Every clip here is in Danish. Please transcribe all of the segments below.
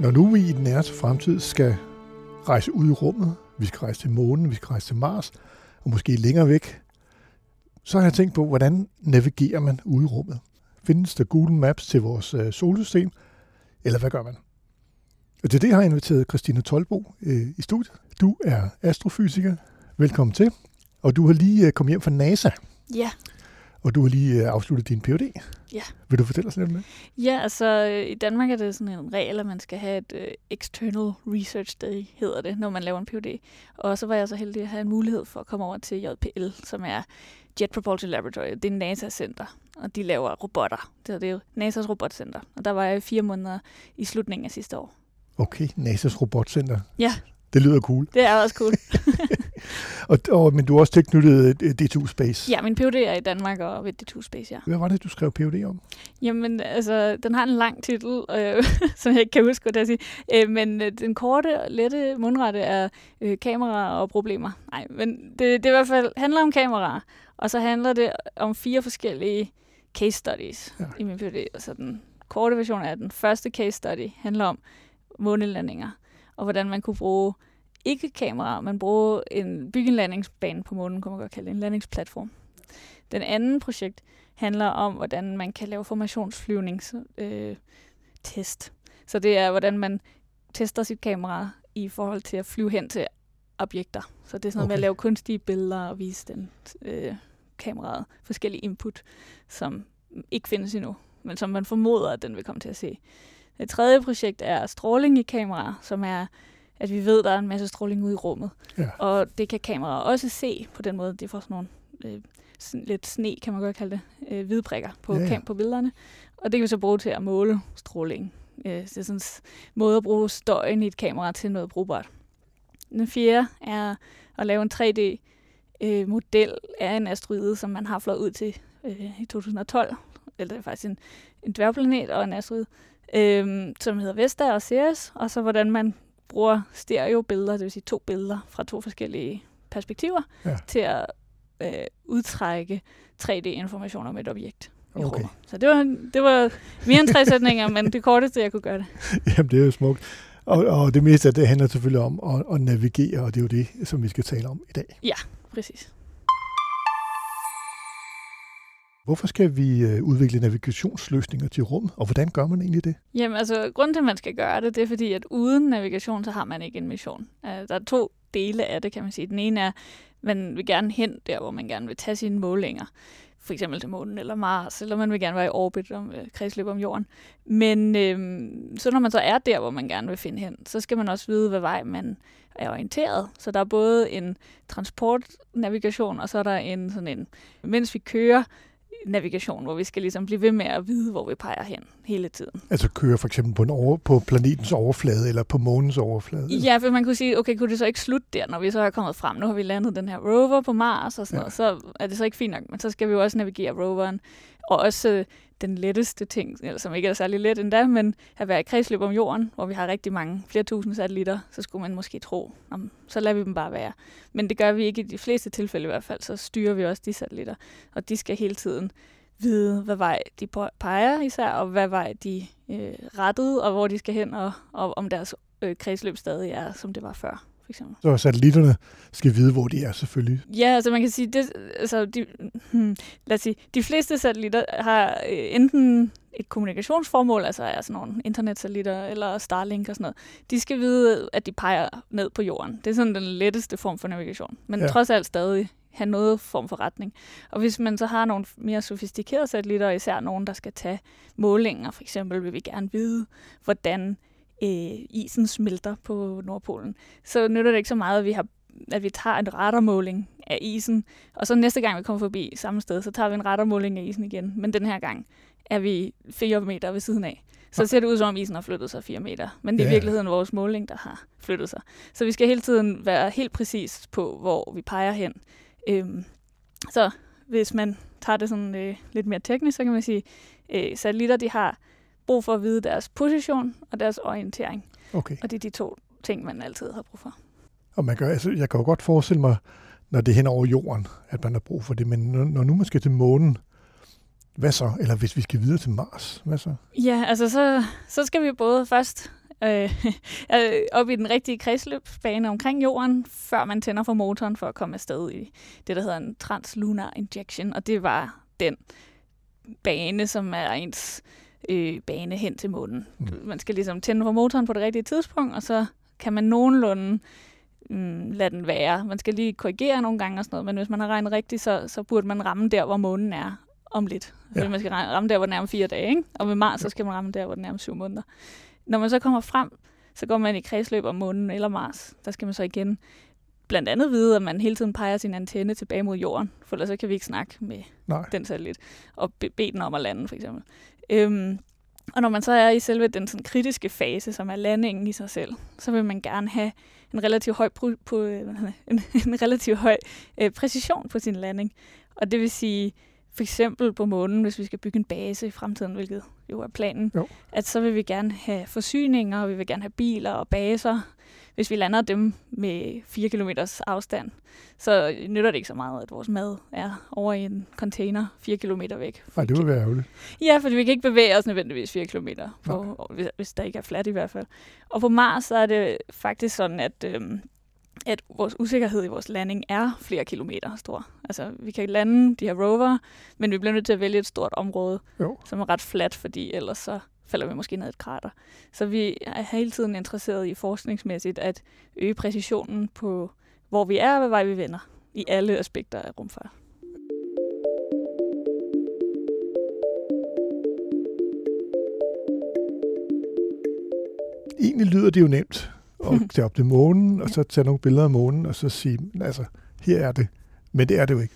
Når nu vi i den nærmeste fremtid skal rejse ud i rummet, vi skal rejse til månen, vi skal rejse til Mars, og måske længere væk, så har jeg tænkt på, hvordan navigerer man ude i rummet? Findes der Google Maps til vores øh, solsystem, eller hvad gør man? Og til det har jeg inviteret Christine Tolbo øh, i studiet. Du er astrofysiker. Velkommen til. Og du har lige øh, kommet hjem fra NASA, Ja, og du har lige øh, afsluttet din Ph.D. Ja. Vil du fortælle os lidt om det? ja altså øh, i Danmark er det sådan en regel, at man skal have et uh, External Research Day, hedder det, når man laver en PhD. Og så var jeg så heldig at have en mulighed for at komme over til JPL, som er Jet Propulsion Laboratory. Det er NASA-center, og de laver robotter. Det er jo NASA's robotcenter. Og der var jeg i fire måneder i slutningen af sidste år. Okay, NASA's robotcenter. Ja. Det lyder cool. Det er også cool. Og, og, men du er også tilknyttet øh, D2 Space. ja, min PhD er i Danmark og ved D2 Space, ja. Hvad var det, du skrev Ph.D. om? Jamen, altså, den har en lang titel, øh, som jeg ikke kan huske, hvad det er at sige. Øh, men øh, den korte og lette mundrette er øh, kameraer og problemer. Nej, men det, det i hvert fald handler om kameraer, og så handler det om fire forskellige case studies ja. i min PhD. Så den korte version af den første case study handler om månelandinger, og hvordan man kunne bruge ikke kameraer, men bruge en, bygge en landingsbane på månen, kunne man godt kalde det, en landingsplatform. Den anden projekt handler om, hvordan man kan lave formationsflyvnings øh. Så det er, hvordan man tester sit kamera i forhold til at flyve hen til objekter. Så det er sådan noget okay. med at lave kunstige billeder og vise den øh, kameraet forskellige input, som ikke findes endnu, men som man formoder, at den vil komme til at se. Det tredje projekt er stråling i kameraer, som er, at vi ved, at der er en masse stråling ude i rummet. Ja. Og det kan kameraer også se på den måde. Det får sådan nogle øh, sådan lidt sne, kan man godt kalde det, øh, hvide prikker på, Ja, ja, på billederne. Og det kan vi så bruge til at måle stråling. Øh, det er sådan en måde at bruge støjen i et kamera til noget brugbart. Den fjerde er at lave en 3D-model af en asteroide, som man har flået ud til øh, i 2012. Eller det er faktisk en, en dværgplanet og en asteroide, øh, som hedder Vesta og Ceres. Og så hvordan man bruger stereobilleder, det vil sige to billeder fra to forskellige perspektiver, Ja. til at øh, udtrække 3D-information om et objekt. Okay. rummet. Så det var, det var mere end tre sætninger, men det korteste, jeg kunne gøre det. Jamen, det er jo smukt. Og, og det meste af det handler selvfølgelig om at, at navigere, og det er jo det, som vi skal tale om i dag. Præcis. Hvorfor skal vi øh, udvikle navigationsløsninger til rummet, og hvordan gør man egentlig det? Jamen, altså, grunden til, at man skal gøre det, det er fordi, at uden navigation, så har man ikke en mission. Øh, der er to dele af det, kan man sige. Den ene er, man vil gerne hen der, hvor man gerne vil tage sine målinger. For eksempel til månen eller Mars, eller man vil gerne være i orbit om øh, kredsløb om jorden. Men øh, så når man så er der, hvor man gerne vil finde hen, så skal man også vide, hvad vej man er orienteret. Så der er både en transportnavigation, og så er der en sådan en, mens vi kører, navigation, hvor vi skal ligesom blive ved med at vide, hvor vi peger hen hele tiden. Altså køre for eksempel på, en over, på planetens overflade, eller på månens overflade? Ja, for man kunne sige, okay, kunne det så ikke slutte der, når vi så er kommet frem? Nu har vi landet den her rover på Mars og sådan Ja. noget, så er det så ikke fint nok, men så skal vi jo også navigere roveren. Og også øh, den letteste ting, som ikke er særlig let endda, men at være i kredsløb om jorden, hvor vi har rigtig mange, flere tusind satellitter, så skulle man måske tro, om, så lader vi dem bare være. Men det gør vi ikke i de fleste tilfælde i hvert fald, så styrer vi også de satellitter, og de skal hele tiden vide, hvad vej de peger især, og hvad vej de øh, rettede, og hvor de skal hen, og, og om deres øh, kredsløb stadig er, som det var før, for eksempel. Så satellitterne skal vide, hvor de er selvfølgelig. Ja, altså man kan sige, det, altså de, hmm, lad os sige, de fleste satellitter har øh, enten et kommunikationsformål, altså er sådan nogle internetsatellitter eller Starlink og sådan noget. De skal vide, at de peger ned på jorden. Det er sådan den letteste form for navigation. Men Ja. trods alt stadig have noget form for retning. Og hvis man så har nogle mere sofistikerede satellitter, især nogen, der skal tage målinger, for eksempel vil vi gerne vide, hvordan øh, isen smelter på Nordpolen, så nytter det ikke så meget, at vi har at vi tager en radarmåling af isen, og så næste gang vi kommer forbi samme sted, så tager vi en radarmåling af isen igen. Men den her gang er vi 4 meter ved siden af. Så ser det ud som om isen har flyttet sig 4 meter. Men det er i Ja. virkeligheden vores måling, der har flyttet sig. Så vi skal hele tiden være helt præcis på, hvor vi peger hen. Øhm, så hvis man tager det sådan øh, lidt mere teknisk, så kan man sige, øh, satellitter de har brug for at vide deres position og deres orientering. Okay. Og det er de to ting, man altid har brug for. Og man gør, altså, jeg kan jo godt forestille mig, når det er hen over jorden, at man har brug for det. Men når, når nu man skal til månen, hvad så? Eller hvis vi skal videre til Mars, hvad så? Ja, altså så, så skal vi både først øh, øh, op i den rigtige kredsløbsbane omkring jorden, før man tænder for motoren for at komme afsted i det, der hedder en translunar injection. Og det var den bane, som er ens øh, bane hen til månen. Mm. Man skal ligesom tænde for motoren på det rigtige tidspunkt, og så kan man nogenlunde mm, lade den være. Man skal lige korrigere nogle gange og sådan noget, men hvis man har regnet rigtigt, så, så burde man ramme der, hvor månen er om lidt. Ja. Man skal ramme der, hvor den er om fire dage, ikke? og med Mars, så skal man ramme der, hvor den er om syv måneder. Når man så kommer frem, så går man i kredsløb om månen eller Mars. Der skal man så igen blandt andet vide, at man hele tiden peger sin antenne tilbage mod jorden, for ellers så kan vi ikke snakke med Nej. den satellit, og be- bede den om at lande, for eksempel. Øhm, og når man så er i selve den sådan, kritiske fase, som er landingen i sig selv, så vil man gerne have en relativt høj, pru- på, øh, en, en relativt høj øh, præcision på sin landing. Og det vil sige, for eksempel på månen, hvis vi skal bygge en base i fremtiden, hvilket jo er planen, Jo. at så vil vi gerne have forsyninger, og vi vil gerne have biler og baser. Hvis vi lander dem med 4 km afstand, så nytter det ikke så meget, at vores mad er over i en container 4 km væk. Nej, det vil være ærgerligt. Ja, fordi vi kan ikke bevæge os nødvendigvis 4 km, på, hvis, hvis der ikke er fladt i hvert fald. Og på Mars så er det faktisk sådan, at, øhm, at vores usikkerhed i vores landing er flere kilometer stor. Altså, vi kan lande de her rover, men vi bliver nødt til at vælge et stort område, Jo. som er ret fladt, fordi ellers så falder vi måske ned i et krater. Så vi er hele tiden interesseret i forskningsmæssigt at øge præcisionen på, hvor vi er og hvad vej vi vender i alle aspekter af rumfart. Egentlig lyder det jo nemt at tage op til månen, og så tage nogle billeder af månen, og så sige, altså, her er det. Men det er det jo ikke.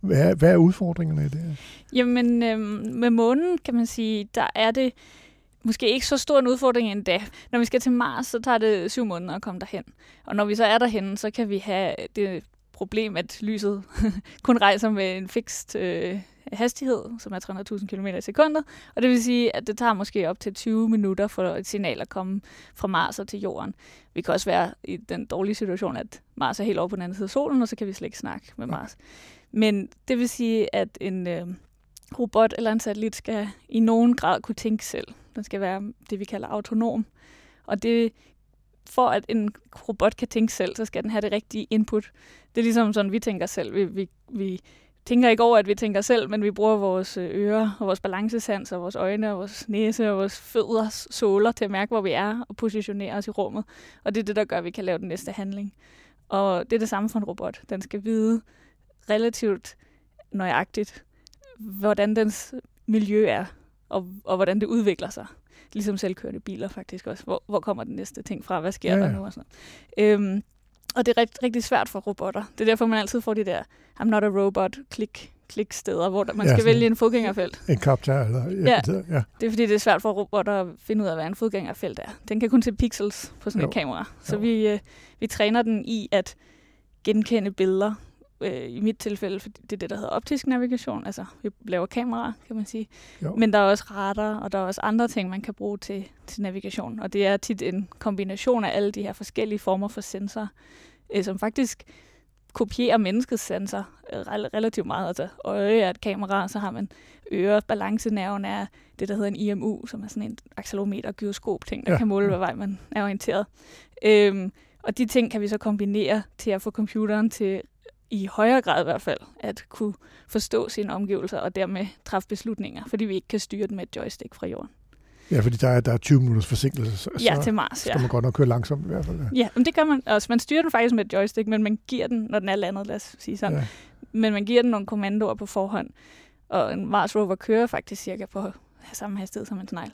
Hvad er, hvad er udfordringerne i det her? Jamen, øhm, med månen kan man sige, der er det måske ikke så stor en udfordring endda. Når vi skal til Mars, så tager det syv måneder at komme derhen. Og når vi så er derhen, så kan vi have det problem, at lyset kun rejser med en fikst øh, hastighed, som er 300.000 km i sekundet. Og det vil sige, at det tager måske op til 20 minutter for et signal at komme fra Mars og til Jorden. Vi kan også være i den dårlige situation, at Mars er helt over på den anden side af solen, og så kan vi slet ikke snakke med Mars. Men det vil sige, at en øh, robot eller en satellit skal i nogen grad kunne tænke selv. Den skal være det, vi kalder autonom. Og det, for at en robot kan tænke selv, så skal den have det rigtige input. Det er ligesom sådan, vi tænker selv. Vi, vi, vi tænker ikke over, at vi tænker selv, men vi bruger vores øh, ører og vores balancesans og vores øjne og vores næse og vores fødder, såler til at mærke, hvor vi er og positionere os i rummet. Og det er det, der gør, at vi kan lave den næste handling. Og det er det samme for en robot. Den skal vide relativt nøjagtigt, hvordan dens miljø er, og, og hvordan det udvikler sig. Ligesom selvkørende biler faktisk også. Hvor, hvor kommer den næste ting fra? Hvad sker Ja, der nu? Og, sådan. noget. Øhm, og det er rigt, rigtig svært for robotter. Det er derfor, man altid får de der I'm not a robot klik klik steder, hvor der, man Ja, skal vælge en fodgængerfelt. En kapter, eller... Ja. ja. Det er fordi, det er svært for robotter at finde ud af, hvad en fodgængerfelt er. Den kan kun se pixels på sådan Jo. et kamera. Så Jo. vi, øh, vi træner den i at genkende billeder. Øh, I mit tilfælde, fordi det er det, der hedder optisk navigation. Altså, vi laver kameraer, kan man sige. Jo. Men der er også radar, og der er også andre ting, man kan bruge til, til navigation. Og det er tit en kombination af alle de her forskellige former for sensorer, øh, som faktisk kopierer menneskets sensor øh, rel- relativt meget. Altså øje er et kamera, så har man ører, balancenerven er det, der hedder en IMU, som er sådan en accelerometer gyroskop ting, der Ja. kan måle, hvad vej man er orienteret. Øhm, og de ting kan vi så kombinere til at få computeren til i højere grad i hvert fald, at kunne forstå sine omgivelser og dermed træffe beslutninger, fordi vi ikke kan styre den med et joystick fra jorden. ja, fordi der er, der er 20 minutters forsinkelse, så, Ja, til Mars, skal ja. man godt nok køre langsomt i hvert fald. Ja. Ja, men det gør man også. Man styrer den faktisk med et joystick, men man giver den, når den er landet, lad os sige sådan. Ja. Men man giver den nogle kommandoer på forhånd. Og en Mars rover kører faktisk cirka på samme hastighed som en snegl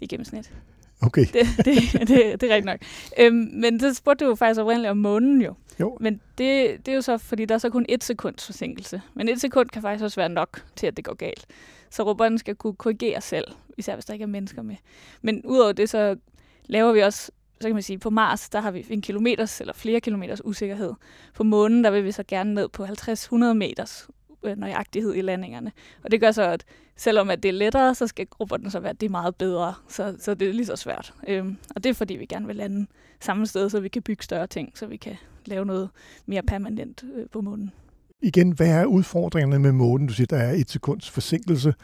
i gennemsnit. Okay. Det, det, det, det er rigtigt nok. Øhm, men så spurgte du jo faktisk oprindeligt om månen jo. Jo. Men det, det er jo så, fordi der er så kun et sekunds forsinkelse. Men et sekund kan faktisk også være nok til, at det går galt. Så robotten skal kunne korrigere selv, især hvis der ikke er mennesker med. Men udover det, så laver vi også, så kan man sige, på Mars, der har vi en kilometers eller flere kilometers usikkerhed. På månen, der vil vi så gerne ned på 50-100 meters Øh, nøjagtighed i landingerne. Og det gør så, at selvom at det er lettere, så skal robotten så være det er meget bedre. Så, så det er lige så svært. Øhm, og det er fordi, vi gerne vil lande samme sted, så vi kan bygge større ting, så vi kan lave noget mere permanent øh, på månen. Igen, hvad er udfordringerne med månen? Du siger, der er et sekunds forsinkelse,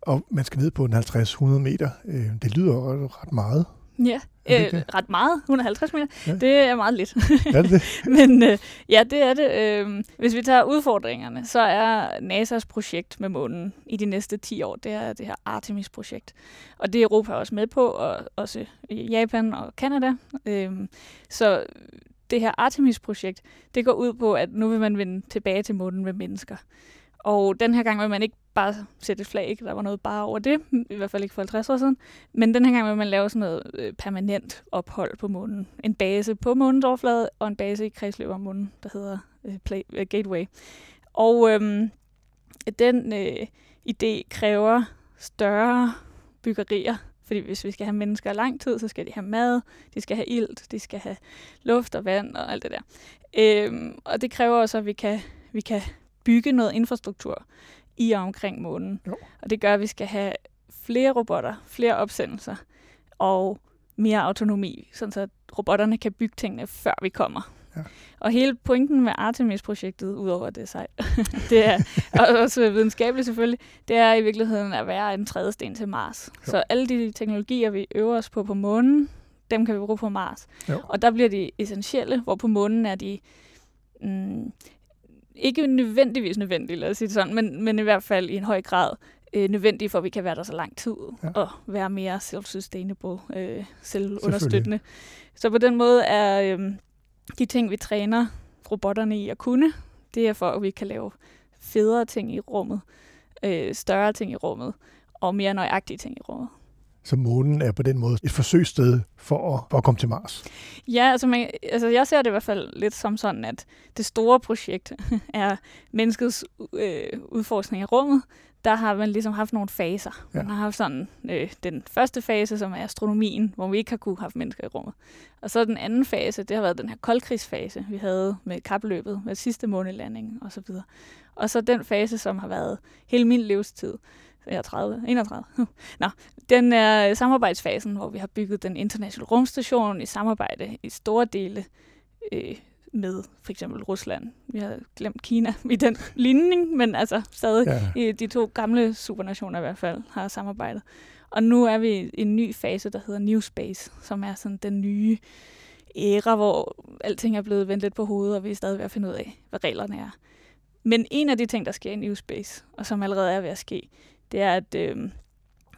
og man skal ned på en 50-100 meter. Øh, det lyder ret meget. Ja, det øh, det? ret meget. 150 meter. Ja. Det er meget lidt. Er det det? Men øh, ja, det er det. Øh, hvis vi tager udfordringerne, så er NASA's projekt med månen i de næste 10 år, det er det her Artemis-projekt. Og det er Europa også med på, og også Japan og Kanada. Øh, så det her Artemis-projekt, det går ud på, at nu vil man vende tilbage til månen med mennesker. Og den her gang vil man ikke bare sætte et flag, ikke? der var noget bare over det, i hvert fald ikke for 50 år siden, men den her gang vil man lave sådan noget øh, permanent ophold på månen. En base på månens overflade, og en base i kredsløb om månen, der hedder øh, Play, øh, Gateway. Og øhm, den øh, idé kræver større byggerier, fordi hvis vi skal have mennesker lang tid, så skal de have mad, de skal have ilt, de skal have luft og vand og alt det der. Øhm, og det kræver også, at vi kan, vi kan bygge noget infrastruktur i og omkring månen. Jo. Og det gør, at vi skal have flere robotter, flere opsendelser og mere autonomi, sådan så robotterne kan bygge tingene, før vi kommer. Ja. Og hele pointen med Artemis-projektet, udover det sejt, det er og også videnskabeligt selvfølgelig, det er i virkeligheden at være en tredje sten til Mars. Jo. Så alle de teknologier, vi øver os på på månen, dem kan vi bruge på Mars. Jo. Og der bliver de essentielle, hvor på månen er de mm, ikke nødvendigvis nødvendige, lad os sige det sådan, men, men i hvert fald i en høj grad øh, nødvendige for, at vi kan være der så lang tid Ja. og være mere self-sustainable, øh, selvunderstøttende. Så på den måde er øh, de ting, vi træner robotterne i at kunne, det er for, at vi kan lave federe ting i rummet, øh, større ting i rummet og mere nøjagtige ting i rummet. Så månen er på den måde et forsøgssted for at, for at komme til Mars. Ja, altså, man, altså jeg ser det i hvert fald lidt som sådan, at det store projekt er menneskets øh, udforskning af rummet. Der har man ligesom haft nogle faser. Ja. Man har haft sådan øh, den første fase, som er astronomien, hvor vi ikke har kunne have mennesker i rummet. Og så den anden fase, det har været den her koldkrigsfase, vi havde med kapløbet, med sidste månelanding og så videre. Og så den fase, som har været hele min livstid, så jeg er 30, 31. Nå, den er samarbejdsfasen, hvor vi har bygget den internationale rumstation i samarbejde i store dele øh, med for eksempel Rusland. Vi har glemt Kina i den ligning, men altså stadig Ja. de to gamle supernationer i hvert fald har samarbejdet. Og nu er vi i en ny fase, der hedder New Space, som er sådan den nye æra, hvor alting er blevet vendt lidt på hovedet, og vi er stadig ved at finde ud af, hvad reglerne er. Men en af de ting, der sker i New Space, og som allerede er ved at ske, det er, at øh,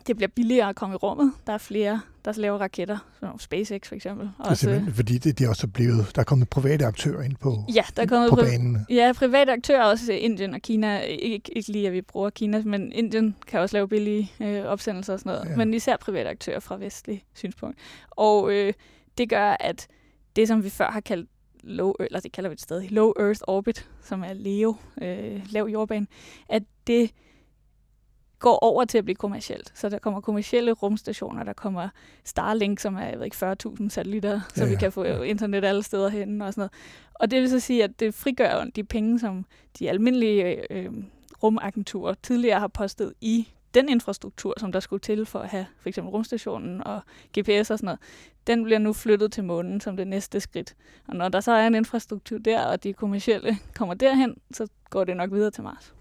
det bliver billigere at komme i rummet. Der er flere, der laver raketter, som SpaceX for eksempel. Det er fordi det, det er også blevet, der er kommet private aktører ind på, ja, der er kommet på pri- banen. Ja, private aktører, også Indien og Kina. Ikke, ikke lige, at vi bruger Kina, men Indien kan også lave billige øh, opsendelser og sådan noget. Ja. Men især private aktører fra vestlig synspunkt. Og øh, det gør, at det, som vi før har kaldt low, eller det kalder vi det stadig, low Earth orbit, som er LEO, øh, lav jordbane, at det går over til at blive kommercielt. Så der kommer kommercielle rumstationer, der kommer Starlink, som er jeg ved ikke, 40.000 satellitter, så Ja, vi kan få internet alle steder hen og sådan noget. Og det vil så sige, at det frigør de penge, som de almindelige øh, rumagenturer tidligere har postet i den infrastruktur, som der skulle til for at have for eksempel rumstationen og GPS og sådan noget, den bliver nu flyttet til månen som det næste skridt. Og når der så er en infrastruktur der, og de kommercielle kommer derhen, så går det nok videre til Mars.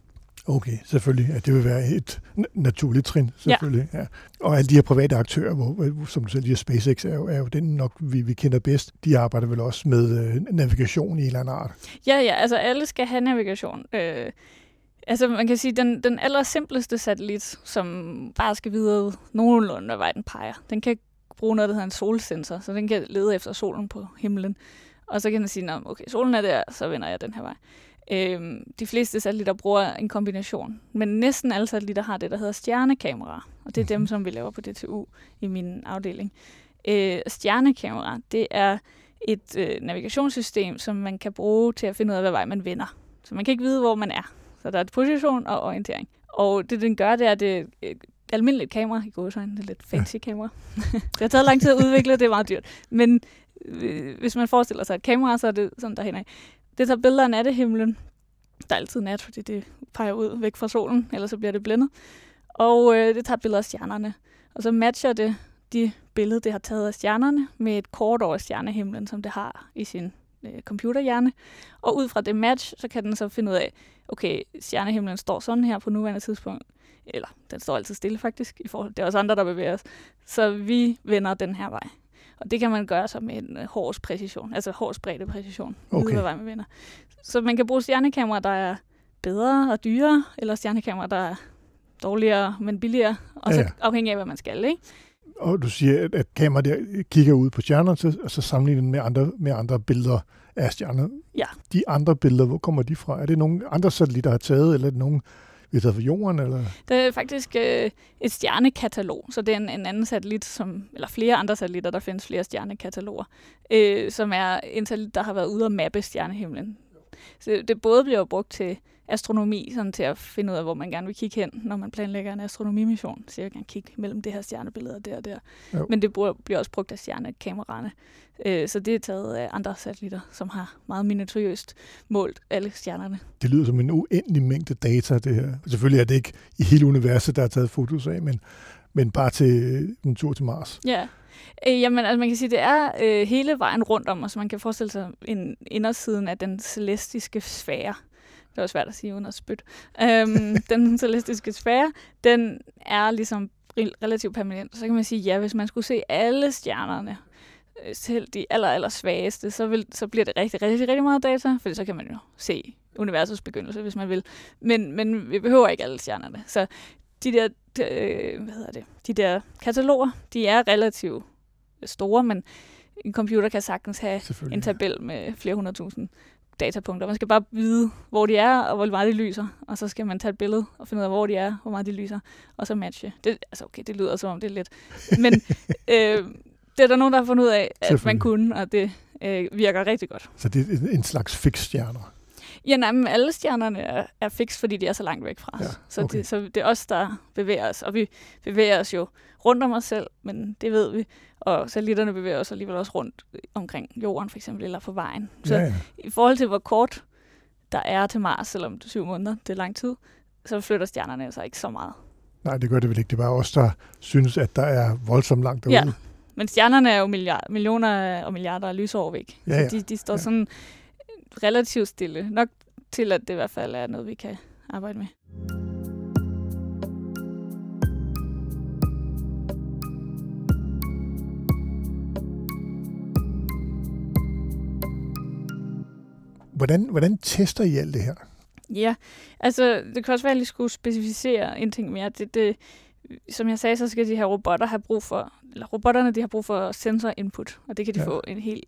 Okay, selvfølgelig. Ja, det vil være et naturligt trin, selvfølgelig. Ja. Ja. Og alle de her private aktører, hvor, som du selv siger, SpaceX er jo, er jo den nok, vi, vi kender bedst. De arbejder vel også med øh, navigation i en eller anden art. Ja, ja, altså alle skal have navigation. Øh, altså man kan sige, den, den aller simpleste satellit, som bare skal vide nogenlunde, hvad vej den peger, den kan bruge noget, der hedder en solsensor, så den kan lede efter solen på himlen. Og så kan den sige, "Nå, okay, solen er der, så vender jeg den her vej. Øhm, de fleste satellitter bruger en kombination, men næsten alle satellitter har det, der hedder stjernekameraer, og det er dem, Mhm. som vi laver på DTU i min afdeling. Øh, stjernekamera, det er et øh, navigationssystem, som man kan bruge til at finde ud af, hvad vej man vender. Så man kan ikke vide, hvor man er. Så der er position og orientering. Og det, den gør, det er, at det er et almindeligt kamera i gåsøjne. Det er lidt fancy ja. kamera. det har taget lang tid at udvikle, det er meget dyrt. Men øh, hvis man forestiller sig et kamera, så er det sådan derhen af. Det tager billeder af nattehimlen. Der er altid nat, fordi det peger ud væk fra solen, ellers så bliver det blændet. Og øh, det tager billeder af stjernerne. Og så matcher det de billeder, det har taget af stjernerne, med et kort over stjernehimlen, som det har i sin øh, computerhjerne. Og ud fra det match, så kan den så finde ud af, okay, stjernehimlen står sådan her på nuværende tidspunkt. Eller, den står altid stille faktisk, i forhold, det er også andre, der bevæger os. Så vi vender den her vej. Og det kan man gøre så med en øh, hårds præcision, altså hårds bredde præcision, okay. Vide, hvad man vender. Så man kan bruge stjernekamera, der er bedre og dyrere, eller stjernekamera, der er dårligere, men billigere, og ja, ja. så afhængig af, hvad man skal, ikke? Og du siger, at, at kameraet der kigger ud på stjernerne, og så sammenligner den med andre, med andre billeder af stjerner. Ja. De andre billeder, hvor kommer de fra? Er det nogle andre satellitter, der har taget, eller er det nogle, vi har taget jorden? Eller? Det er faktisk øh, et stjernekatalog, så det er en, en anden satellit, som, eller flere andre satellitter, der findes flere stjernekataloger, øh, som er en satellit, der har været ude og mappe stjernehimlen. Så det både bliver brugt til astronomi, sådan til at finde ud af, hvor man gerne vil kigge hen, når man planlægger en astronomimission. Så jeg gerne kigge mellem det her stjernebillede der og der. Jo. Men det bliver også brugt af stjernekameraerne. Øh, så det er taget af andre satellitter, som har meget minutiøst målt alle stjernerne. Det lyder som en uendelig mængde data, det her. Selvfølgelig er det ikke i hele universet, der er taget fotos af, men, men bare til en tur til Mars. Ja, Øh, jamen, altså man kan sige, det er øh, hele vejen rundt om os. Man kan forestille sig en indersiden af den celestiske sfære. Det er også svært at sige uden at spytte. Øhm, den celestiske sfære, den er ligesom relativt permanent. Så kan man sige, ja, hvis man skulle se alle stjernerne, øh, selv de aller, aller svageste, så, vil, så bliver det rigtig, rigtig, rigtig meget data, for så kan man jo se universets begyndelse, hvis man vil. Men, men vi behøver ikke alle stjernerne. Så de der, de, øh, hvad hedder det, de der kataloger, de er relativt store, men en computer kan sagtens have en tabel med flere hundredtusind datapunkter. Man skal bare vide, hvor de er, og hvor meget de lyser. Og så skal man tage et billede og finde ud af, hvor de er, hvor meget de lyser, og så matche. Det, altså okay, det lyder som om det er lidt. Men øh, det er der nogen, der har fundet ud af, at man kunne, og det øh, virker rigtig godt. Så det er en slags fixstjerner? Ja, nej, men alle stjernerne er, er fix, fordi de er så langt væk fra os. Ja, okay. så, det, så det er os, der bevæger os. Og vi bevæger os jo rundt om os selv, men det ved vi. Og satellitterne bevæger os alligevel også rundt omkring jorden, for eksempel, eller på vejen. Så ja, ja. i forhold til, hvor kort der er til Mars, selvom det er syv måneder, det er lang tid, så flytter stjernerne altså ikke så meget. Nej, det gør det vel ikke. Det er bare os, der synes, at der er voldsomt langt derude. Ja, men stjernerne er jo milliard, millioner og milliarder af lysår væk. Ja, ja. Så de, de står ja. sådan relativt stille. Nok til, at det i hvert fald er noget, vi kan arbejde med. Hvordan, hvordan tester I alt det her? Ja, altså det kan også være, at jeg lige skulle specificere en ting mere. Det, det, som jeg sagde, så skal de her robotter have brug for, eller robotterne de har brug for sensor input, og det kan de ja. få en helt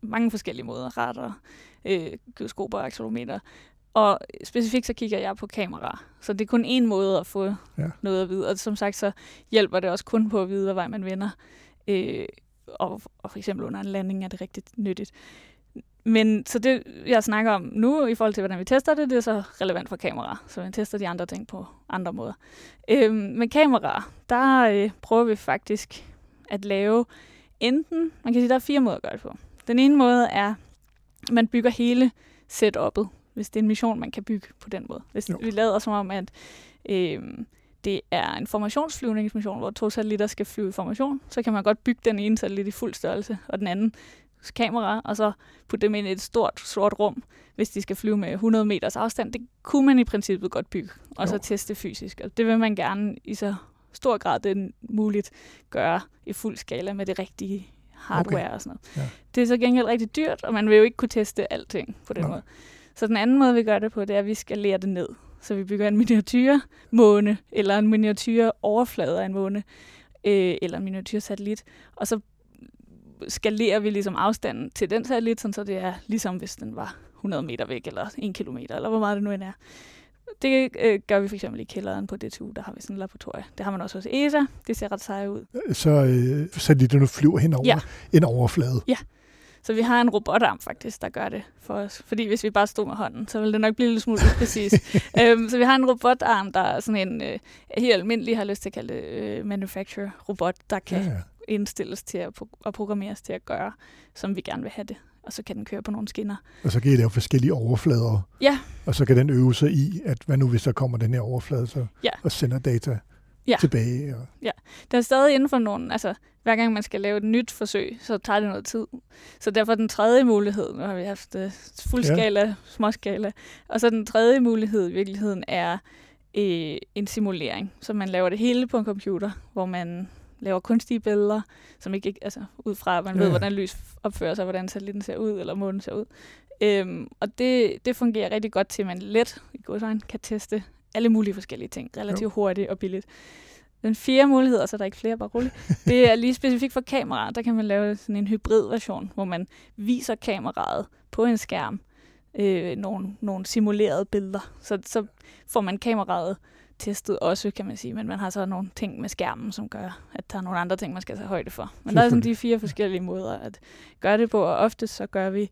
mange forskellige måder, radar, øh, gyroskoper og accelerometer. Og specifikt så kigger jeg på kamera, så det er kun én måde at få ja. noget at vide. Og som sagt, så hjælper det også kun på at vide, hvad vej man vender. Øh, og, og for eksempel under en landing er det rigtig nyttigt. Men så det, jeg snakker om nu, i forhold til, hvordan vi tester det, det er så relevant for kamera. Så vi tester de andre ting på andre måder. Øhm, med kamera, der øh, prøver vi faktisk at lave enten, man kan sige, der er fire måder at gøre det på. Den ene måde er, man bygger hele setup'et, hvis det er en mission, man kan bygge på den måde. Hvis jo. vi lader som om, at øh, det er en formationsflyvningsmission, hvor to satellitter skal flyve i formation, så kan man godt bygge den ene satellit i fuld størrelse, og den anden kamera, og så putte dem ind i et stort, sort rum, hvis de skal flyve med 100 meters afstand. Det kunne man i princippet godt bygge, og jo. så teste fysisk. Og det vil man gerne i så stor grad det er muligt gøre i fuld skala med det rigtige hardware okay. og sådan noget. Ja. Det er så gengæld rigtig dyrt, og man vil jo ikke kunne teste alting på den Nå. måde. Så den anden måde, vi gør det på, det er, at vi skal lære det ned. Så vi bygger en miniatyr måne, eller en miniatyr overflade af en måne, øh, eller en miniatyr satellit, og så skalerer vi ligesom afstanden til den satellit, sådan så det er ligesom hvis den var 100 meter væk, eller 1 kilometer, eller hvor meget det nu end er. Det øh, gør vi for eksempel i kælderen på DTU, der har vi sådan et laboratorie. Det har man også hos ESA. Det ser ret sejt ud. Så øh, satellitterne flyver hen over Ja. en overflade. Så vi har en robotarm faktisk, der gør det for os. Fordi hvis vi bare stod med hånden, så ville det nok blive lille smule upræcis. øhm, så vi har en robotarm, der er sådan en øh, helt almindelig, har lyst til at kalde det, øh, manufacturer-robot, der kan Ja, ja. ja. indstilles til at, pro- og programmeres til at gøre, som vi gerne vil have det. Og så kan den køre på nogle skinner. Og så kan I lave forskellige overflader. Ja. Og så kan den øve sig i, at hvad nu hvis der kommer den her overflade, så Ja. og sender data Ja. tilbage. Og, Der er stadig inden for nogle, altså hver gang man skal lave et nyt forsøg, så tager det noget tid. Så derfor den tredje mulighed, nu har vi haft uh, fuldskala, ja. småskala, og så den tredje mulighed i virkeligheden er øh, en simulering. Så man laver det hele på en computer, hvor man laver kunstige billeder, som ikke, altså ud fra, at man Ja, ved, hvordan lys opfører sig, hvordan satellitten ser ud, eller månen ser ud. Øhm, og det, det fungerer rigtig godt til, at man let i godsøjne kan teste alle mulige forskellige ting, relativt jo. hurtigt og billigt. Den fjerde mulighed, og så er der ikke flere, bare roligt, det er lige specifikt for kameraer. Der kan man lave sådan en hybrid-version, hvor man viser kameraet på en skærm, øh, nogle, nogle simulerede billeder. Så, så får man kameraet testet også, kan man sige, men man har så nogle ting med skærmen, som gør, at der er nogle andre ting, man skal tage højde for. Men der er sådan de fire forskellige måder at gøre det på, og ofte så gør vi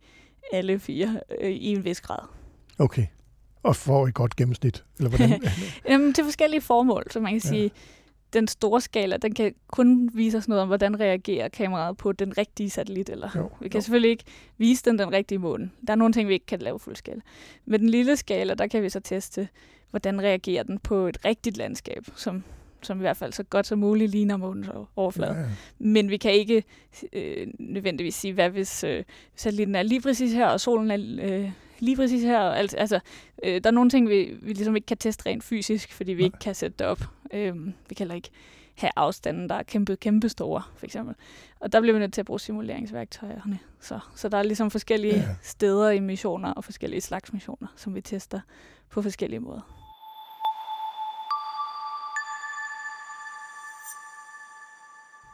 alle fire øh, i en vis grad. okay. Og får et godt gennemsnit. Eller hvordan? Jamen, til forskellige formål, så man kan Ja. sige, den store skala, den kan kun vise os noget om, hvordan reagerer kameraet på den rigtige satellit. Eller Jo, vi kan jo. selvfølgelig ikke vise den den rigtige måne. Der er nogle ting, vi ikke kan lave fuldskala. Med den lille skala, der kan vi så teste, hvordan reagerer den på et rigtigt landskab, som, som i hvert fald så godt som muligt ligner månens overflade. ja, ja. Men vi kan ikke øh, nødvendigvis sige, hvad hvis øh, satellitten er lige præcis her, og solen er øh, lige præcis her. Og alt, altså, øh, der er nogle ting, vi, vi ligesom ikke kan teste rent fysisk, fordi vi Nej. ikke kan sætte det op. Øh, vi kan heller ikke have afstanden, der er kæmpe, kæmpe store, for eksempel. Og der bliver vi nødt til at bruge simuleringsværktøjerne. Så, så der er ligesom forskellige Ja. steder i missioner og forskellige slags missioner, som vi tester på forskellige måder.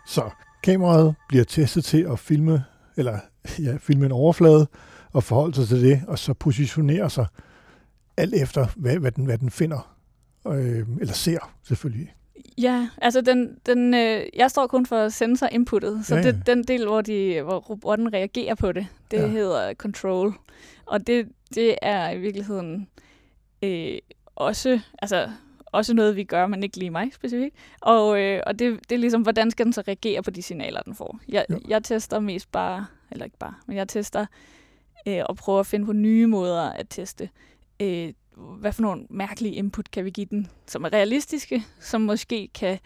Så kameraet bliver testet til at filme, eller ja, filme en overflade, og forholde sig til det, og så positionere sig alt efter, hvad, hvad, den, hvad den finder, øh, eller ser selvfølgelig. Ja, altså den, den, øh, jeg står kun for sensor inputtet, så Ja, ja. Det, den del, hvor, de, hvor robotten reagerer på det, det ja. hedder control. Og det, det er i virkeligheden øh, også, altså, også noget, vi gør, men ikke lige mig specifikt. Og, øh, og det, det er ligesom, hvordan skal den så reagere på de signaler, den får. Jeg, Jo. jeg tester mest bare, eller ikke bare, men jeg tester øh, og prøver at finde på nye måder at teste. Øh, hvad for nogle mærkelige input kan vi give den, som er realistiske, som måske kan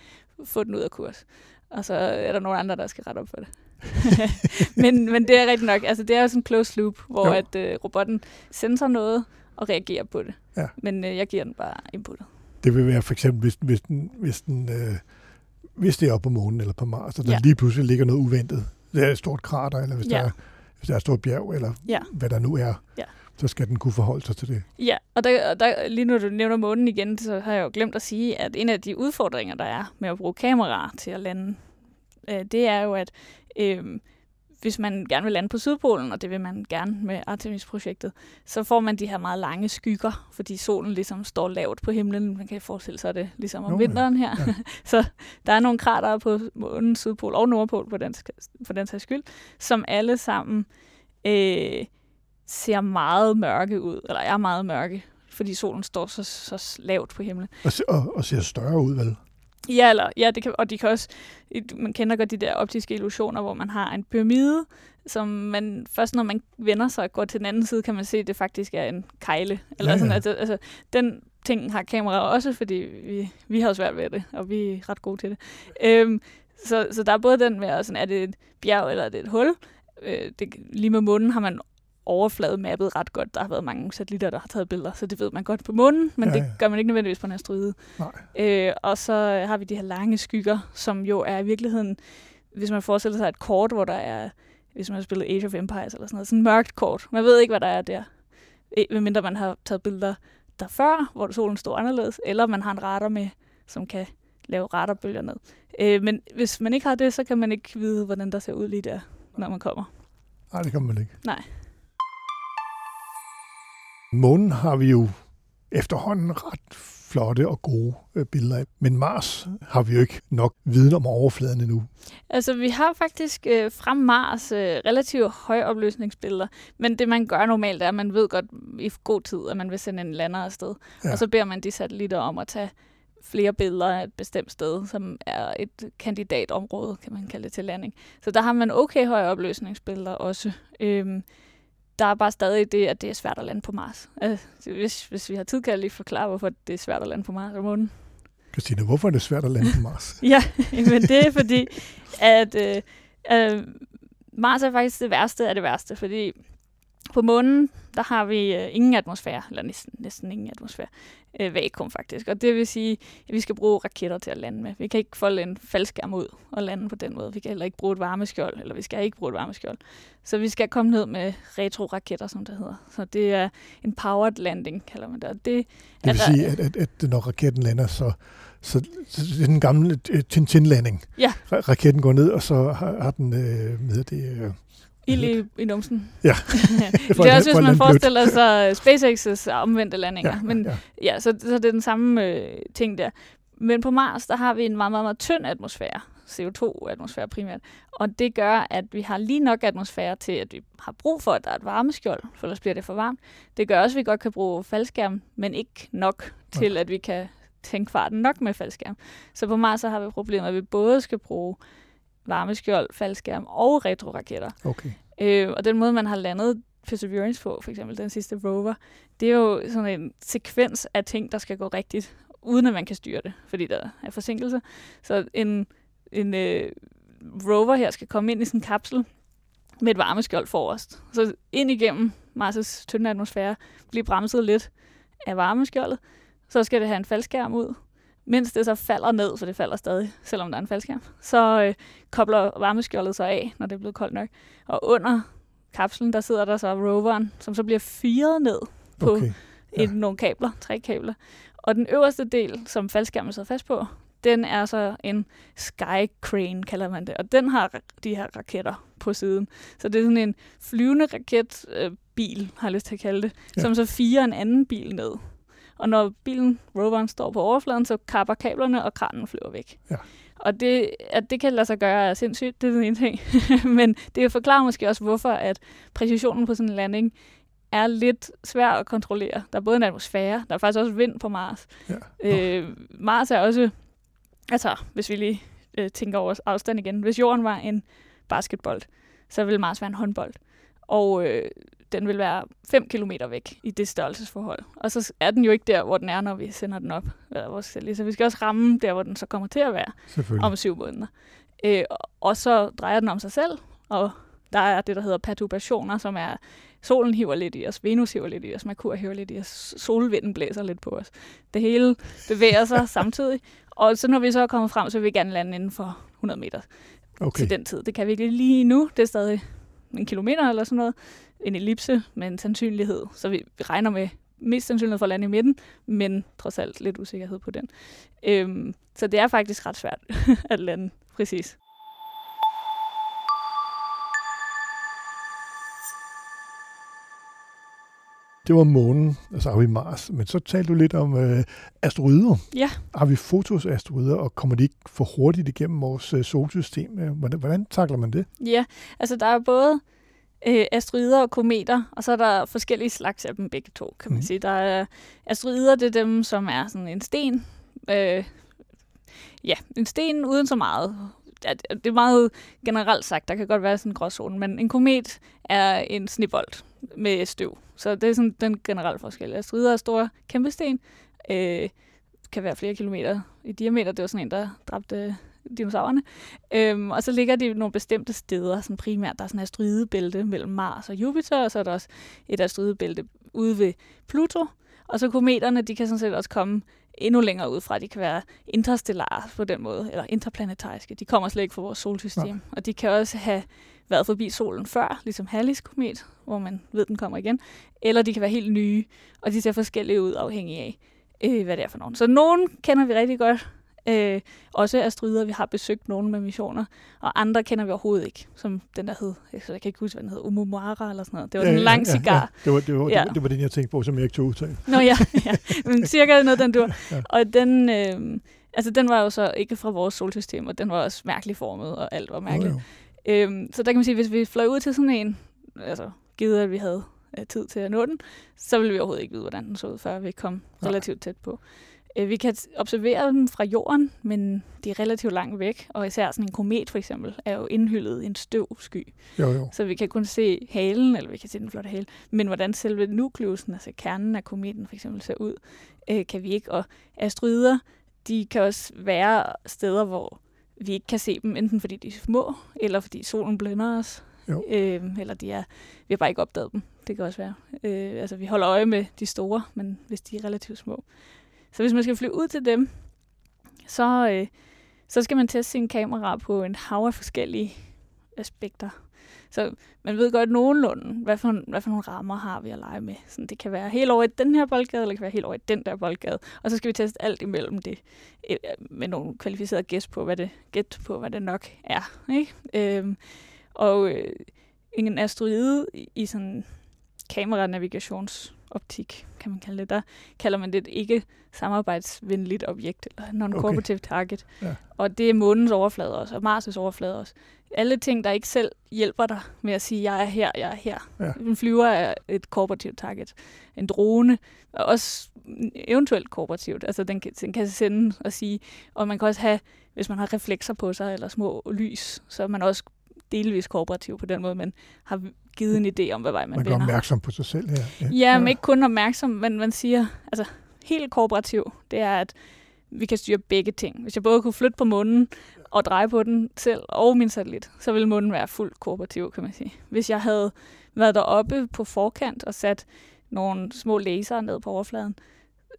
få den ud af kurs. Og så er der nogle andre, der skal rette op for det. men, men det er rigtigt nok. Altså, det er jo sådan en closed loop, hvor Jo. at, øh, robotten sender noget og reagerer på det. Ja. Men øh, jeg giver den bare inputtet. Det vil være for eksempel, hvis, hvis, den, hvis, den, øh, hvis det er oppe på månen eller på Mars, og der Ja. lige pludselig ligger noget uventet. Det er et stort krater, eller hvis, Ja. der, er, hvis der er et stort bjerg, eller Ja. hvad der nu er, Ja. så skal den kunne forholde sig til det. Ja, og, der, der, lige nu du nævner månen igen, så har jeg jo glemt at sige, at en af de udfordringer, der er med at bruge kameraer til at lande, øh, det er jo, at øh, hvis man gerne vil lande på Sydpolen, og det vil man gerne med Artemis-projektet, så får man de her meget lange skygger, fordi solen ligesom står lavt på himlen. Man kan forestille sig det ligesom om vinteren her. Ja. så der er nogle kratere på månen, Sydpol og Nordpol på den, for den sags skyld, som alle sammen øh, ser meget mørke ud, eller er meget mørke, fordi solen står så, så lavt på himlen. Og, og, og ser større ud, vel? Ja, eller, ja det kan, og de kan også, man kender godt de der optiske illusioner, hvor man har en pyramide, som man først når man vender sig og går til den anden side, kan man se, at det faktisk er en kejle. Eller Ja, ja. Sådan, altså, altså, den ting har kameraer også, fordi vi, vi har svært ved det, og vi er ret gode til det. Øhm, så, så der er både den med, sådan, er det et bjerg eller er det et hul? Øh, det, lige med månen har man overflademappet ret godt. Der har været mange satellitter, der har taget billeder, så det ved man godt på månen, men Ja, ja, det gør man ikke nødvendigvis på en asteroide. Nej. Øh, og så har vi de her lange skygger, som jo er i virkeligheden, hvis man forestiller sig et kort, hvor der er, hvis man har spillet Age of Empires eller sådan noget, sådan et mørkt kort. Man ved ikke, hvad der er der. Medmindre man har taget billeder der før, hvor solen står anderledes, eller man har en radar med, som kan lave radarbølger ned. Øh, men hvis man ikke har det, så kan man ikke vide, hvordan der ser ud lige der, når man kommer. Nej, det kan man ikke. Nej. Månen har vi jo efterhånden ret flotte og gode øh, billeder af. Men Mars har vi jo ikke nok viden om overfladen endnu. Altså, vi har faktisk øh, fra Mars øh, relativt højopløsningsbilleder, men det man gør normalt er, at man ved godt i god tid, at man vil sende en lander afsted. Ja. Og så beder man de satellitter om at tage flere billeder af et bestemt sted, som er et kandidatområde, kan man kalde det til landing. Så der har man okay høje opløsningsbilleder også. Øhm, der er bare stadig det, at det er svært at lande på Mars. Altså, hvis, hvis vi har tid, kan jeg lige forklare, hvorfor det er svært at lande på Mars og månen. Christine, hvorfor er det svært at lande på Mars? ja, men det er fordi, at øh, øh, Mars er faktisk det værste af det værste, fordi på månen, der har vi øh, ingen atmosfære, eller næsten, næsten ingen atmosfære, øh, vakuum faktisk. Og det vil sige, at vi skal bruge raketter til at lande med. Vi kan ikke folde en faldskærm ud og lande på den måde. Vi kan heller ikke bruge et varmeskjold, eller vi skal ikke bruge et varmeskjold. Så vi skal komme ned med retro-raketter, som det hedder. Så det er en powered landing, kalder man det. Og det, det vil der, sige, at, at, at når raketten lander, så så, det er den gamle øh, Tintin-landing. Ja. Raketten går ned, og så har, har den, øh, med det, øh, Ild i, i numsen. Ja. det er også, hvis man forestiller sig SpaceX's omvendte landinger. Ja, Men ja. ja så, så det er den samme øh, ting der. Men på Mars, der har vi en meget, meget, meget tynd atmosfære. CO2-atmosfære primært. Og det gør, at vi har lige nok atmosfære til, at vi har brug for, at der er et varmeskjold, for ellers bliver det for varmt. Det gør også, at vi godt kan bruge faldskærm, men ikke nok til, at vi kan tænke farten nok med faldskærm. Så på Mars så har vi problemet, at vi både skal bruge varmeskjold, faldskærm og retroraketter. Okay. Øh, og den måde, man har landet Perseverance på, for eksempel den sidste rover, det er jo sådan en sekvens af ting, der skal gå rigtigt, uden at man kan styre det, fordi der er forsinkelse. Så en, en øh, rover her skal komme ind i sådan en kapsel med et varmeskjold forrest. Så ind igennem Mars' tynde atmosfære, blive bremset lidt af varmeskjoldet, så skal det have en faldskærm ud, mens det så falder ned, for det falder stadig, selvom der er en faldskærm, så øh, kobler varmeskjoldet sig af, når det er blevet koldt nok. Og under kapslen, der sidder der så roveren, som så bliver fyret ned på okay. ja. et, nogle kabler, tre kabler. Og den øverste del, som faldskærmen sidder fast på, den er så en sky crane, kalder man det. Og den har de her raketter på siden. Så det er sådan en flyvende raketbil, øh, har jeg lyst til at kalde det, ja. som så firer en anden bil ned. Og når bilen, roveren, står på overfladen, så kapper kablerne, og kranen flyver væk. Ja. Og det, at det kan lade sig gøre er sindssygt, det er den ene ting. Men det forklarer måske også, hvorfor at præcisionen på sådan en landing er lidt svær at kontrollere. Der er både en atmosfære, der er faktisk også vind på Mars. Ja. Øh, Mars er også, altså hvis vi lige øh, tænker over afstand igen, hvis jorden var en basketbold, så ville Mars være en håndbold. Og øh, den vil være 5 km væk i det størrelsesforhold. Og så er den jo ikke der, hvor den er, når vi sender den op. Så vi skal også ramme der, hvor den så kommer til at være om syv måneder. Øh, og så drejer den om sig selv, og der er det, der hedder perturbationer, som er, solen hiver lidt i os, Venus hiver lidt i os, Merkur hiver lidt i os, solvinden blæser lidt på os. Det hele bevæger sig samtidig. Og så når vi så er kommet frem, så vil vi gerne lande inden for 100 meter okay. til den tid. Det kan vi ikke lige nu, det er stadig en kilometer eller sådan noget en ellipse med en sandsynlighed. Så vi, vi regner med mest sandsynlighed for at lande i midten, men trods alt lidt usikkerhed på den. Øhm, så det er faktisk ret svært at lande præcis. Det var månen, og så har vi Mars. Men så talte du lidt om øh, asteroider. Ja. Har vi fotos af asteroider, og kommer de ikke for hurtigt igennem vores øh, solsystem? Hvordan, hvordan takler man det? Ja, altså der er både øh, asteroider og kometer, og så er der forskellige slags af dem begge to, kan man mm. sige. Der er asteroider, det er dem, som er sådan en sten. Øh, ja, en sten uden så meget. Ja, det er meget generelt sagt, der kan godt være sådan en gråzone, men en komet er en snibbold med støv. Så det er sådan den generelle forskel. Asteroider er store kæmpe sten, øh, kan være flere kilometer i diameter. Det var sådan en, der dræbte øh, dinosaurerne. Øhm, og så ligger de nogle bestemte steder, sådan primært der er sådan et asteroidebælte mellem Mars og Jupiter, og så er der også et asteroidebælte ude ved Pluto. Og så kometerne, de kan sådan set også komme endnu længere ud fra. De kan være interstellare på den måde, eller interplanetariske. De kommer slet ikke fra vores solsystem. Ja. Og de kan også have været forbi solen før, ligesom Hallis komet, hvor man ved, den kommer igen. Eller de kan være helt nye, og de ser forskellige ud afhængig af, øh, hvad det er for nogen. Så nogen kender vi rigtig godt, Øh, også asteroider, vi har besøgt nogle med missioner, og andre kender vi overhovedet ikke, som den der hed, jeg kan ikke huske, hvad den hed, Umumara eller sådan noget. Det var en lang cigar. Ja, ja. Det, var, det, var, Ja. det, var, det var den, jeg tænkte på, som jeg ikke tog udtale. Nå ja, ja. men cirka noget den dur. Ja. Og den, øh, altså den var jo så ikke fra vores solsystem, og den var også mærkeligt formet, og alt var mærkeligt. Jo, jo. Øhm, så der kan man sige, hvis vi fløj ud til sådan en, altså givet at vi havde øh, tid til at nå den, så ville vi overhovedet ikke vide, hvordan den så ud, før vi kom relativt tæt på. Øh, vi kan observere dem fra jorden, men de er relativt langt væk, og især sådan en komet for eksempel, er jo indhyllet i en støvsky. jo, jo. Så vi kan kun se halen, eller vi kan se den flotte hale, men hvordan selve nukleusen, altså kernen af kometen for eksempel, ser ud, øh, kan vi ikke. Og asteroider, de kan også være steder, hvor vi ikke kan se dem, enten fordi de er små, eller fordi solen blænder os, Jo. øh, eller de er, vi har bare ikke opdaget dem. Det kan også være. Øh, altså vi holder øje med de store, men hvis de er relativt små. Så hvis man skal flyve ud til dem, så, øh, så skal man teste sin kamera på en hav af forskellige aspekter. Så man ved godt nogenlunde, hvad for, hvad for nogle rammer har vi at lege med. Så det kan være helt over i den her boldgade, eller det kan være helt over i den der boldgade. Og så skal vi teste alt imellem det, øh, med nogle kvalificerede gæt på, hvad det, gæt på, hvad det nok er. Ikke? Øhm, og øh, en asteroide i, i sådan kameranavigationsoptik, kan man kalde det, der kalder man det et ikke samarbejdsvenligt objekt, eller non-cooperative okay. target. Ja. Og det er månens overflade også, og Mars' overflade også. Alle ting, der ikke selv hjælper dig med at sige, jeg er her, jeg er her. Ja. En flyver er et kooperativt target. En drone er også eventuelt kooperativt. Altså den kan, den kan sende og sige, og man kan også have, hvis man har reflekser på sig, eller små lys, så er man også delvis kooperativ på den måde, man har givet en idé om, hvad vej man, Man bliver vender. opmærksom på sig selv her. Ja, men ikke kun opmærksom, men man siger, altså helt kooperativ, det er, at vi kan styre begge ting. Hvis jeg både kunne flytte på månen og dreje på den selv og min satellit, så ville månen være fuldt kooperativ, kan man sige. Hvis jeg havde været deroppe på forkant og sat nogle små laser ned på overfladen,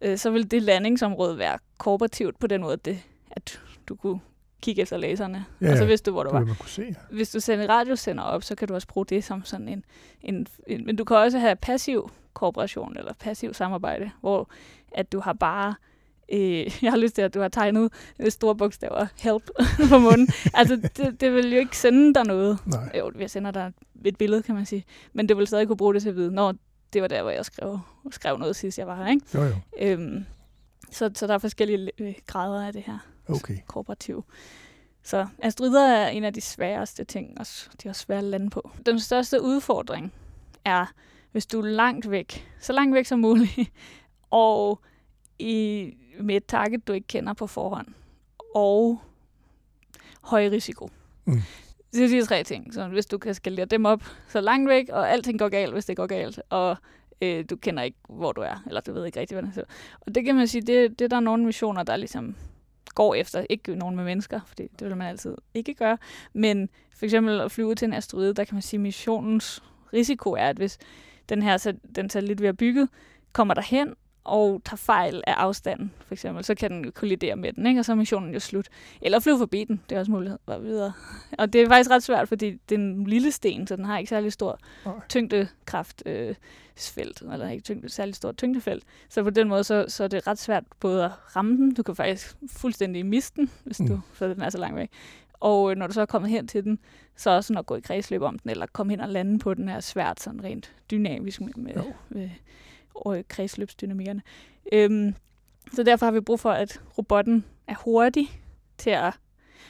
øh, så ville det landingsområde være kooperativt på den måde, at, det, at du kunne kigge efter laserne, Ja, og så vidste du, hvor du var man kunne se. ja. hvis du sender radiosender op, så kan du også bruge det som sådan en, en, en men du kan også have passiv kooperation eller passiv samarbejde, hvor at du har bare øh, jeg har lyst til, at du har tegnet øh, store bogstaver help på munden. altså, det, det vil jo ikke sende dig noget. Nej. Jo, jeg sender dig et billede, kan man sige. Men det vil stadig kunne bruge det til at vide, når det var der, hvor jeg skrev, skrev noget sidst, jeg var her. Ikke? Jo, jo. Øhm, så, så der er forskellige øh, grader af det her Okay. kooperativ. Så asteroider er en af de sværeste ting, og de er også svære at lande på. Den største udfordring er, hvis du er langt væk, så langt væk som muligt, og i, med et target, du ikke kender på forhånd, og høj risiko. Mm. Det er de tre ting. Så hvis du kan skalere dem op så langt væk, og alting går galt, hvis det går galt, og øh, du kender ikke, hvor du er, eller du ved ikke rigtig, hvad det er. Og det kan man sige, det, det er der nogle missioner, der ligesom går efter. Ikke nogen med mennesker, for det vil man altid ikke gøre. Men for eksempel at flyve til en asteroide, der kan man sige, at missionens risiko er, at hvis den her den satellit, vi har bygget, kommer derhen og tager fejl af afstanden, for eksempel, så kan den kollidere med den, ikke? og så er missionen jo slut. Eller flyve forbi den, det er også mulighed bare videre. Og det er faktisk ret svært, fordi det er en lille sten, så den har ikke særlig stor Nej. tyngdekraft øh, felt, eller ikke tyngde, særlig stort tyngdefelt. Så på den måde, så, så er det ret svært både at ramme den, du kan faktisk fuldstændig miste den, hvis Mm. du, så den er så langt væk. Og øh, når du så er kommet hen til den, så også sådan at gå i kredsløb om den, eller komme hen og lande på den er svært sådan rent dynamisk med, med, med og kredsløbsdynamikkerne. Øhm, så derfor har vi brug for, at robotten er hurtig til at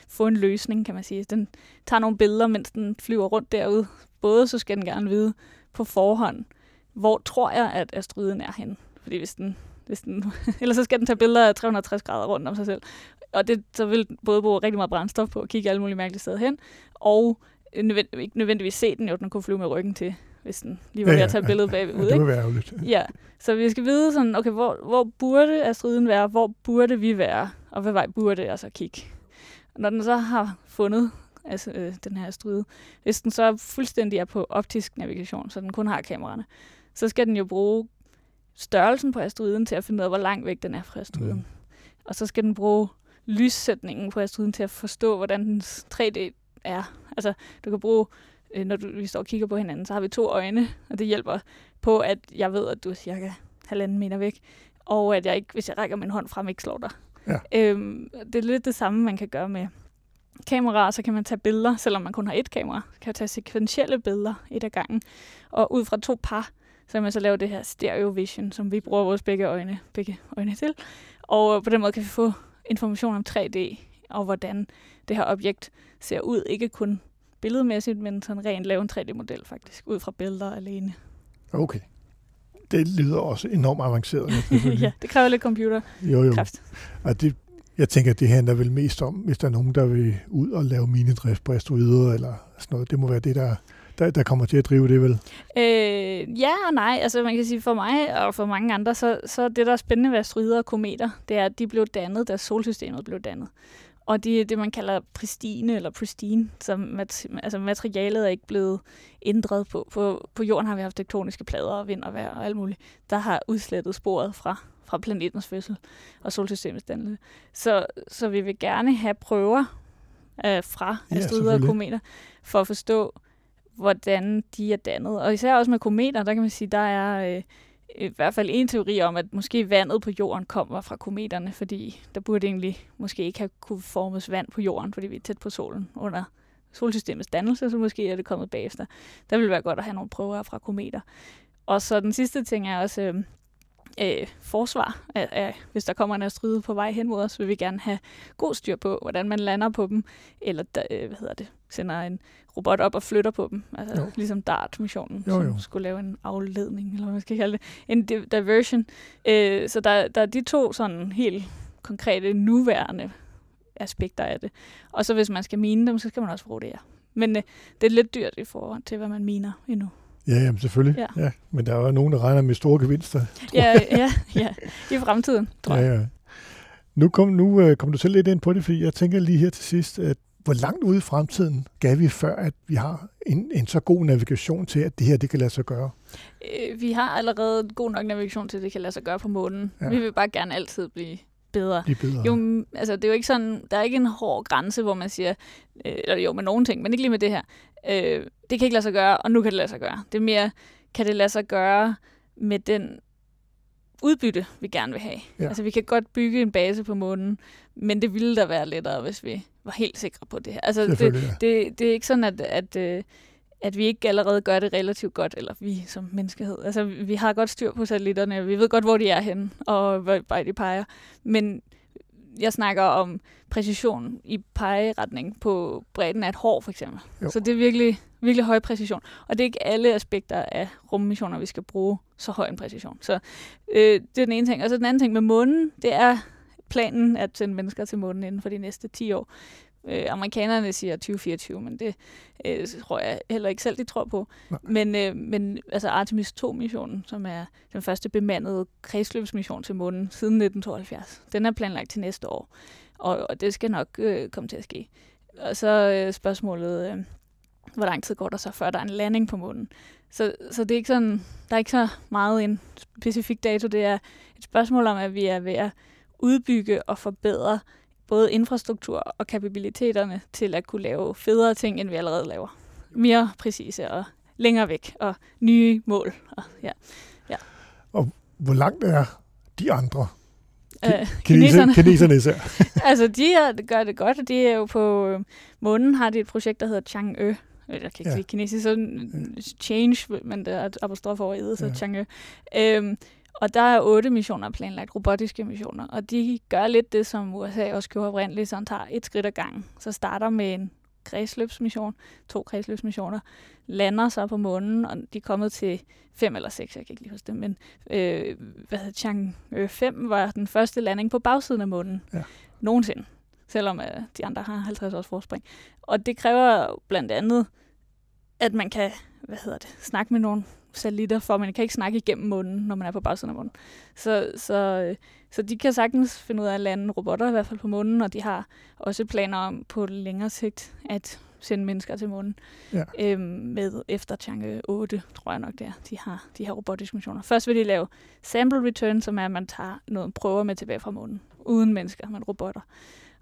få en løsning, kan man sige. Den tager nogle billeder, mens den flyver rundt derude. Både så skal den gerne vide på forhånd, hvor tror jeg, at asteroiden er henne. Fordi hvis den, hvis den, ellers så skal den tage billeder af 360 grader rundt om sig selv. Og det, så vil den både bruge rigtig meget brændstof på at kigge alle mulige mærkelige steder hen, og nødvendigvis, ikke nødvendigvis se den, jo den kunne flyve med ryggen til, hvis den lige var ved at tage billedet bagud. Ja, det ikke? være ærgerligt. Ja, så vi skal vide sådan, okay, hvor, hvor burde asteroiden være, hvor burde vi være, og hvad vej burde jeg så kigge. Og når den så har fundet altså, øh, den her asteroide, hvis den så fuldstændig er på optisk navigation, så den kun har kameraerne, så skal den jo bruge størrelsen på asteroiden til at finde ud af, hvor langt væk den er fra asteroiden. Mm. Og så skal den bruge lyssætningen på asteroiden til at forstå, hvordan dens 3D er. Altså, du kan bruge, øh, når du, vi står og kigger på hinanden, så har vi to øjne, og det hjælper på, at jeg ved, at du er cirka halvanden meter væk, og at jeg ikke, hvis jeg rækker min hånd frem, ikke slår dig. Ja. Øhm, det er lidt det samme, man kan gøre med kameraer, så kan man tage billeder, selvom man kun har et kamera. kan man tage sekventielle billeder et af gangen. Og ud fra to par, så kan man så lave det her stereo vision, som vi bruger vores begge øjne, begge øjne til. Og på den måde kan vi få information om 3D, og hvordan det her objekt ser ud. Ikke kun billedmæssigt, men sådan rent lave en 3D-model faktisk, ud fra billeder alene. Okay. Det lyder også enormt avanceret. ja, det kræver lidt computer. Jo, jo. Og det, jeg tænker, at det handler vel mest om, hvis der er nogen, der vil ud og lave minedrift på asteroider eller sådan noget. Det må være det, der, der, der kommer til at drive det, vel? Øh, ja og nej. Altså man kan sige, for mig og for mange andre, så, så det, der er spændende ved asteroider og kometer, det er, at de blev dannet, da solsystemet blev dannet. Og de det, man kalder pristine eller pristine, så mat, altså materialet er ikke blevet ændret på. på. På jorden har vi haft tektoniske plader og vind og vejr og alt muligt, der har udslettet sporet fra, fra planetens fødsel og solsystemets dannelse. Så, så vi vil gerne have prøver øh, fra ja, asteroider og kometer, for at forstå, hvordan de er dannet. Og især også med kometer, der kan man sige, der er... Øh, i hvert fald en teori om, at måske vandet på jorden kommer fra kometerne, fordi der burde egentlig måske ikke have kunne formes vand på jorden, fordi vi er tæt på solen under solsystemets dannelse, så måske er det kommet bagefter. Der ville være godt at have nogle prøver fra kometer. Og så den sidste ting er også øh, øh, forsvar. Af, af, hvis der kommer en asteroide på vej hen mod os, vil vi gerne have god styr på, hvordan man lander på dem, eller øh, hvad hedder det, sender en robot op og flytter på dem. Altså jo. ligesom DART-missionen, jo, jo. som skulle lave en afledning, eller hvad man skal kalde det. En diversion. Øh, så der, der er de to sådan helt konkrete, nuværende aspekter af det. Og så hvis man skal mine dem, så skal man også bruge det her. Men øh, det er lidt dyrt i forhold til, hvad man miner endnu. Ja, jamen selvfølgelig. Ja. Ja, men der er jo nogen, der regner med store gevinster. Ja, ja, ja, i fremtiden, tror jeg. Ja, ja. Nu kom, nu øh, kom du selv lidt ind på det, fordi jeg tænker lige her til sidst, at hvor langt ude i fremtiden gav vi før, at vi har en, en så god navigation til, at det her det kan lade sig gøre? Øh, vi har allerede god nok navigation til, at det kan lade sig gøre på månen. Ja. Vi vil bare gerne altid blive bedre. Blive bedre. Jo, altså, det er jo ikke sådan, der er ikke en hård grænse, hvor man siger, øh, eller jo med nogle ting, men ikke lige med det her. Øh, det kan ikke lade sig gøre, og nu kan det lade sig gøre. Det er mere, kan det lade sig gøre med den udbytte, vi gerne vil have. Ja. Altså, vi kan godt bygge en base på månen, men det ville da være lettere, hvis vi var helt sikre på det her. Altså, det, det, det er ikke sådan, at, at, øh, at vi ikke allerede gør det relativt godt, eller vi som menneskehed. Altså, vi har godt styr på satellitterne, vi ved godt, hvor de er henne, og hvor de peger. Men jeg snakker om præcision i pegeretning på bredden af et hår, for eksempel. Jo. Så det er virkelig, virkelig høj præcision. Og det er ikke alle aspekter af rummissioner, vi skal bruge så høj en præcision. Så øh, det er den ene ting. Og så den anden ting med månen, det er planen at sende mennesker til månen inden for de næste 10 år. Øh, amerikanerne siger 2024, men det øh, tror jeg heller ikke selv, de tror på. Nej. Men, øh, men altså Artemis 2-missionen, som er den første bemandede kredsløbsmission til månen siden 1972, den er planlagt til næste år. Og, og det skal nok øh, komme til at ske. Og så øh, spørgsmålet, øh, hvor lang tid går der så, før der er en landing på månen? Så, så det er ikke sådan, der er ikke så meget en specifik dato. Det er et spørgsmål om, at vi er ved at udbygge og forbedre både infrastruktur og kapabiliteterne til at kunne lave federe ting, end vi allerede laver. Mere præcise og længere væk og nye mål. Og, ja. Ja. og hvor langt er de andre? Øh, kineserne. kineserne især. altså, de er, gør det godt. De er jo på øh, månen, har de et projekt, der hedder Chang'e. Jeg kan ikke ja. sige kinesisk, så change, men det er et apostrof over i så ja. Chang'e. Øhm, og der er otte missioner planlagt, robotiske missioner, og de gør lidt det, som USA også gjorde oprindeligt, så han tager et skridt ad gangen. Så starter med en kredsløbsmission, to kredsløbsmissioner, lander så på månen, og de er kommet til fem eller seks, jeg kan ikke lige huske det, men øh, hvad hedder Chang 5 var den første landing på bagsiden af månen ja. nogensinde, selvom øh, de andre har 50 års forspring. Og det kræver blandt andet, at man kan hvad hedder det, snakke med nogle satellitter, for man kan ikke snakke igennem munden, når man er på bagsiden af munden. Så, så, øh, så de kan sagtens finde ud af at lande robotter, i hvert fald på munden, og de har også planer om på længere sigt at sende mennesker til månen. Ja. Øhm, med efter Chang'e 8, tror jeg nok det er, de har de her robotiske missioner. Først vil de lave sample return, som er, at man tager noget prøver med tilbage fra månen, uden mennesker, men robotter.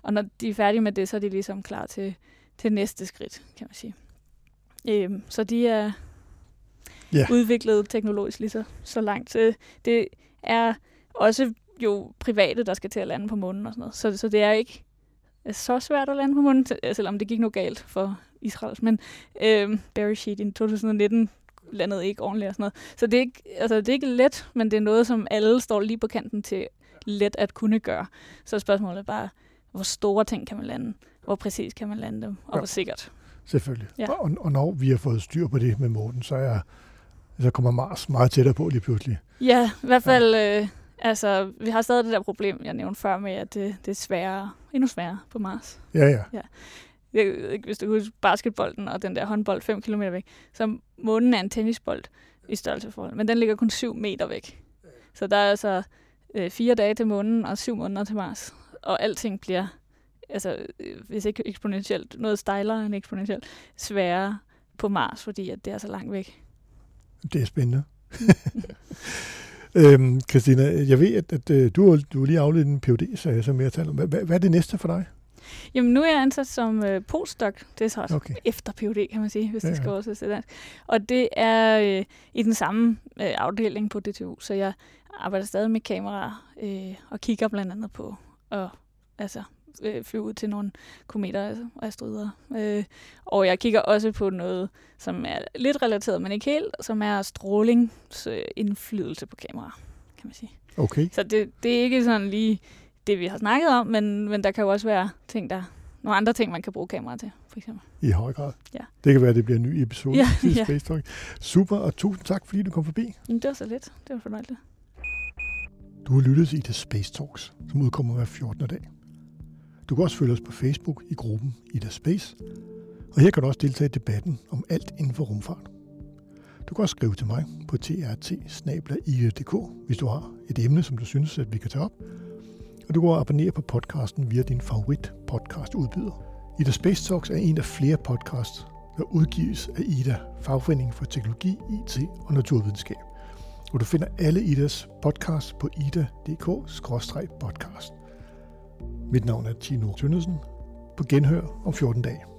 Og når de er færdige med det, så er de ligesom klar til, til næste skridt, kan man sige. Øhm, så de er, ja. udviklet teknologisk lige så, så langt. Det er også jo private, der skal til at lande på månen og sådan noget. Så, så det er ikke så svært at lande på månen, selvom det gik nu galt for Israel. Men øh, Barry Sheet i 2019 landede ikke ordentligt og sådan noget. Så det er, ikke, altså, det er ikke let, men det er noget, som alle står lige på kanten til let at kunne gøre. Så spørgsmålet er bare, hvor store ting kan man lande? Hvor præcis kan man lande dem? Og ja. hvor sikkert? Selvfølgelig. Ja. Og, og når vi har fået styr på det med månen, så, er, så kommer Mars meget tættere på lige pludselig. Ja, i hvert fald... Ja. Øh, altså, vi har stadig det der problem, jeg nævnte før med, at det, det er sværere, endnu sværere på Mars. Ja, ja. ja. Jeg, ikke, hvis du husker basketbolden og den der håndbold 5 km væk, så månen er en tennisbold i størrelseforhold, men den ligger kun 7 meter væk. Så der er altså øh, fire dage til månen og syv måneder til Mars, og alting bliver, altså øh, hvis ikke eksponentielt, noget stejlere end eksponentielt, sværere på Mars, fordi at det er så langt væk. Det er spændende. øhm, Christina, jeg ved, at, at, at øh, du, du lige afledt en phd som jeg taler om. Hvad, hvad er det næste for dig? Jamen, nu er jeg ansat som øh, postdoc. Det er så også okay. efter PhD, kan man sige, hvis ja, det skal ja. oversættes til dansk. Og det er øh, i den samme øh, afdeling på DTU, så jeg arbejder stadig med kameraer øh, og kigger blandt andet på og altså øh, flyve ud til nogle kometer og asteroider. Øh, og jeg kigger også på noget, som er lidt relateret, men ikke helt, som er strålingsindflydelse på kameraer, kan man sige. Okay. Så det, det er ikke sådan lige det, vi har snakket om, men, men der kan jo også være ting, der nogle andre ting, man kan bruge kamera til, for eksempel. I høj grad. Ja. Det kan være, at det bliver en ny episode ja, i Space ja. Talk. Super, og tusind tak, fordi du kom forbi. Det var så lidt. Det var fornøjeligt. Du har lyttet til Ida Space Talks, som udkommer hver 14. dag. Du kan også følge os på Facebook i gruppen Ida Space, og her kan du også deltage i debatten om alt inden for rumfart. Du kan også skrive til mig på trt hvis du har et emne, som du synes, at vi kan tage op. Og du kan abonnere på podcasten via din favorit podcast udbyder. Ida Space Talks er en af flere podcasts, der udgives af Ida, Fagforeningen for Teknologi, IT og Naturvidenskab Og du finder alle Idas podcasts på ida.dk-podcast. Mit navn er Tino Tønnesen. På genhør om 14 dage.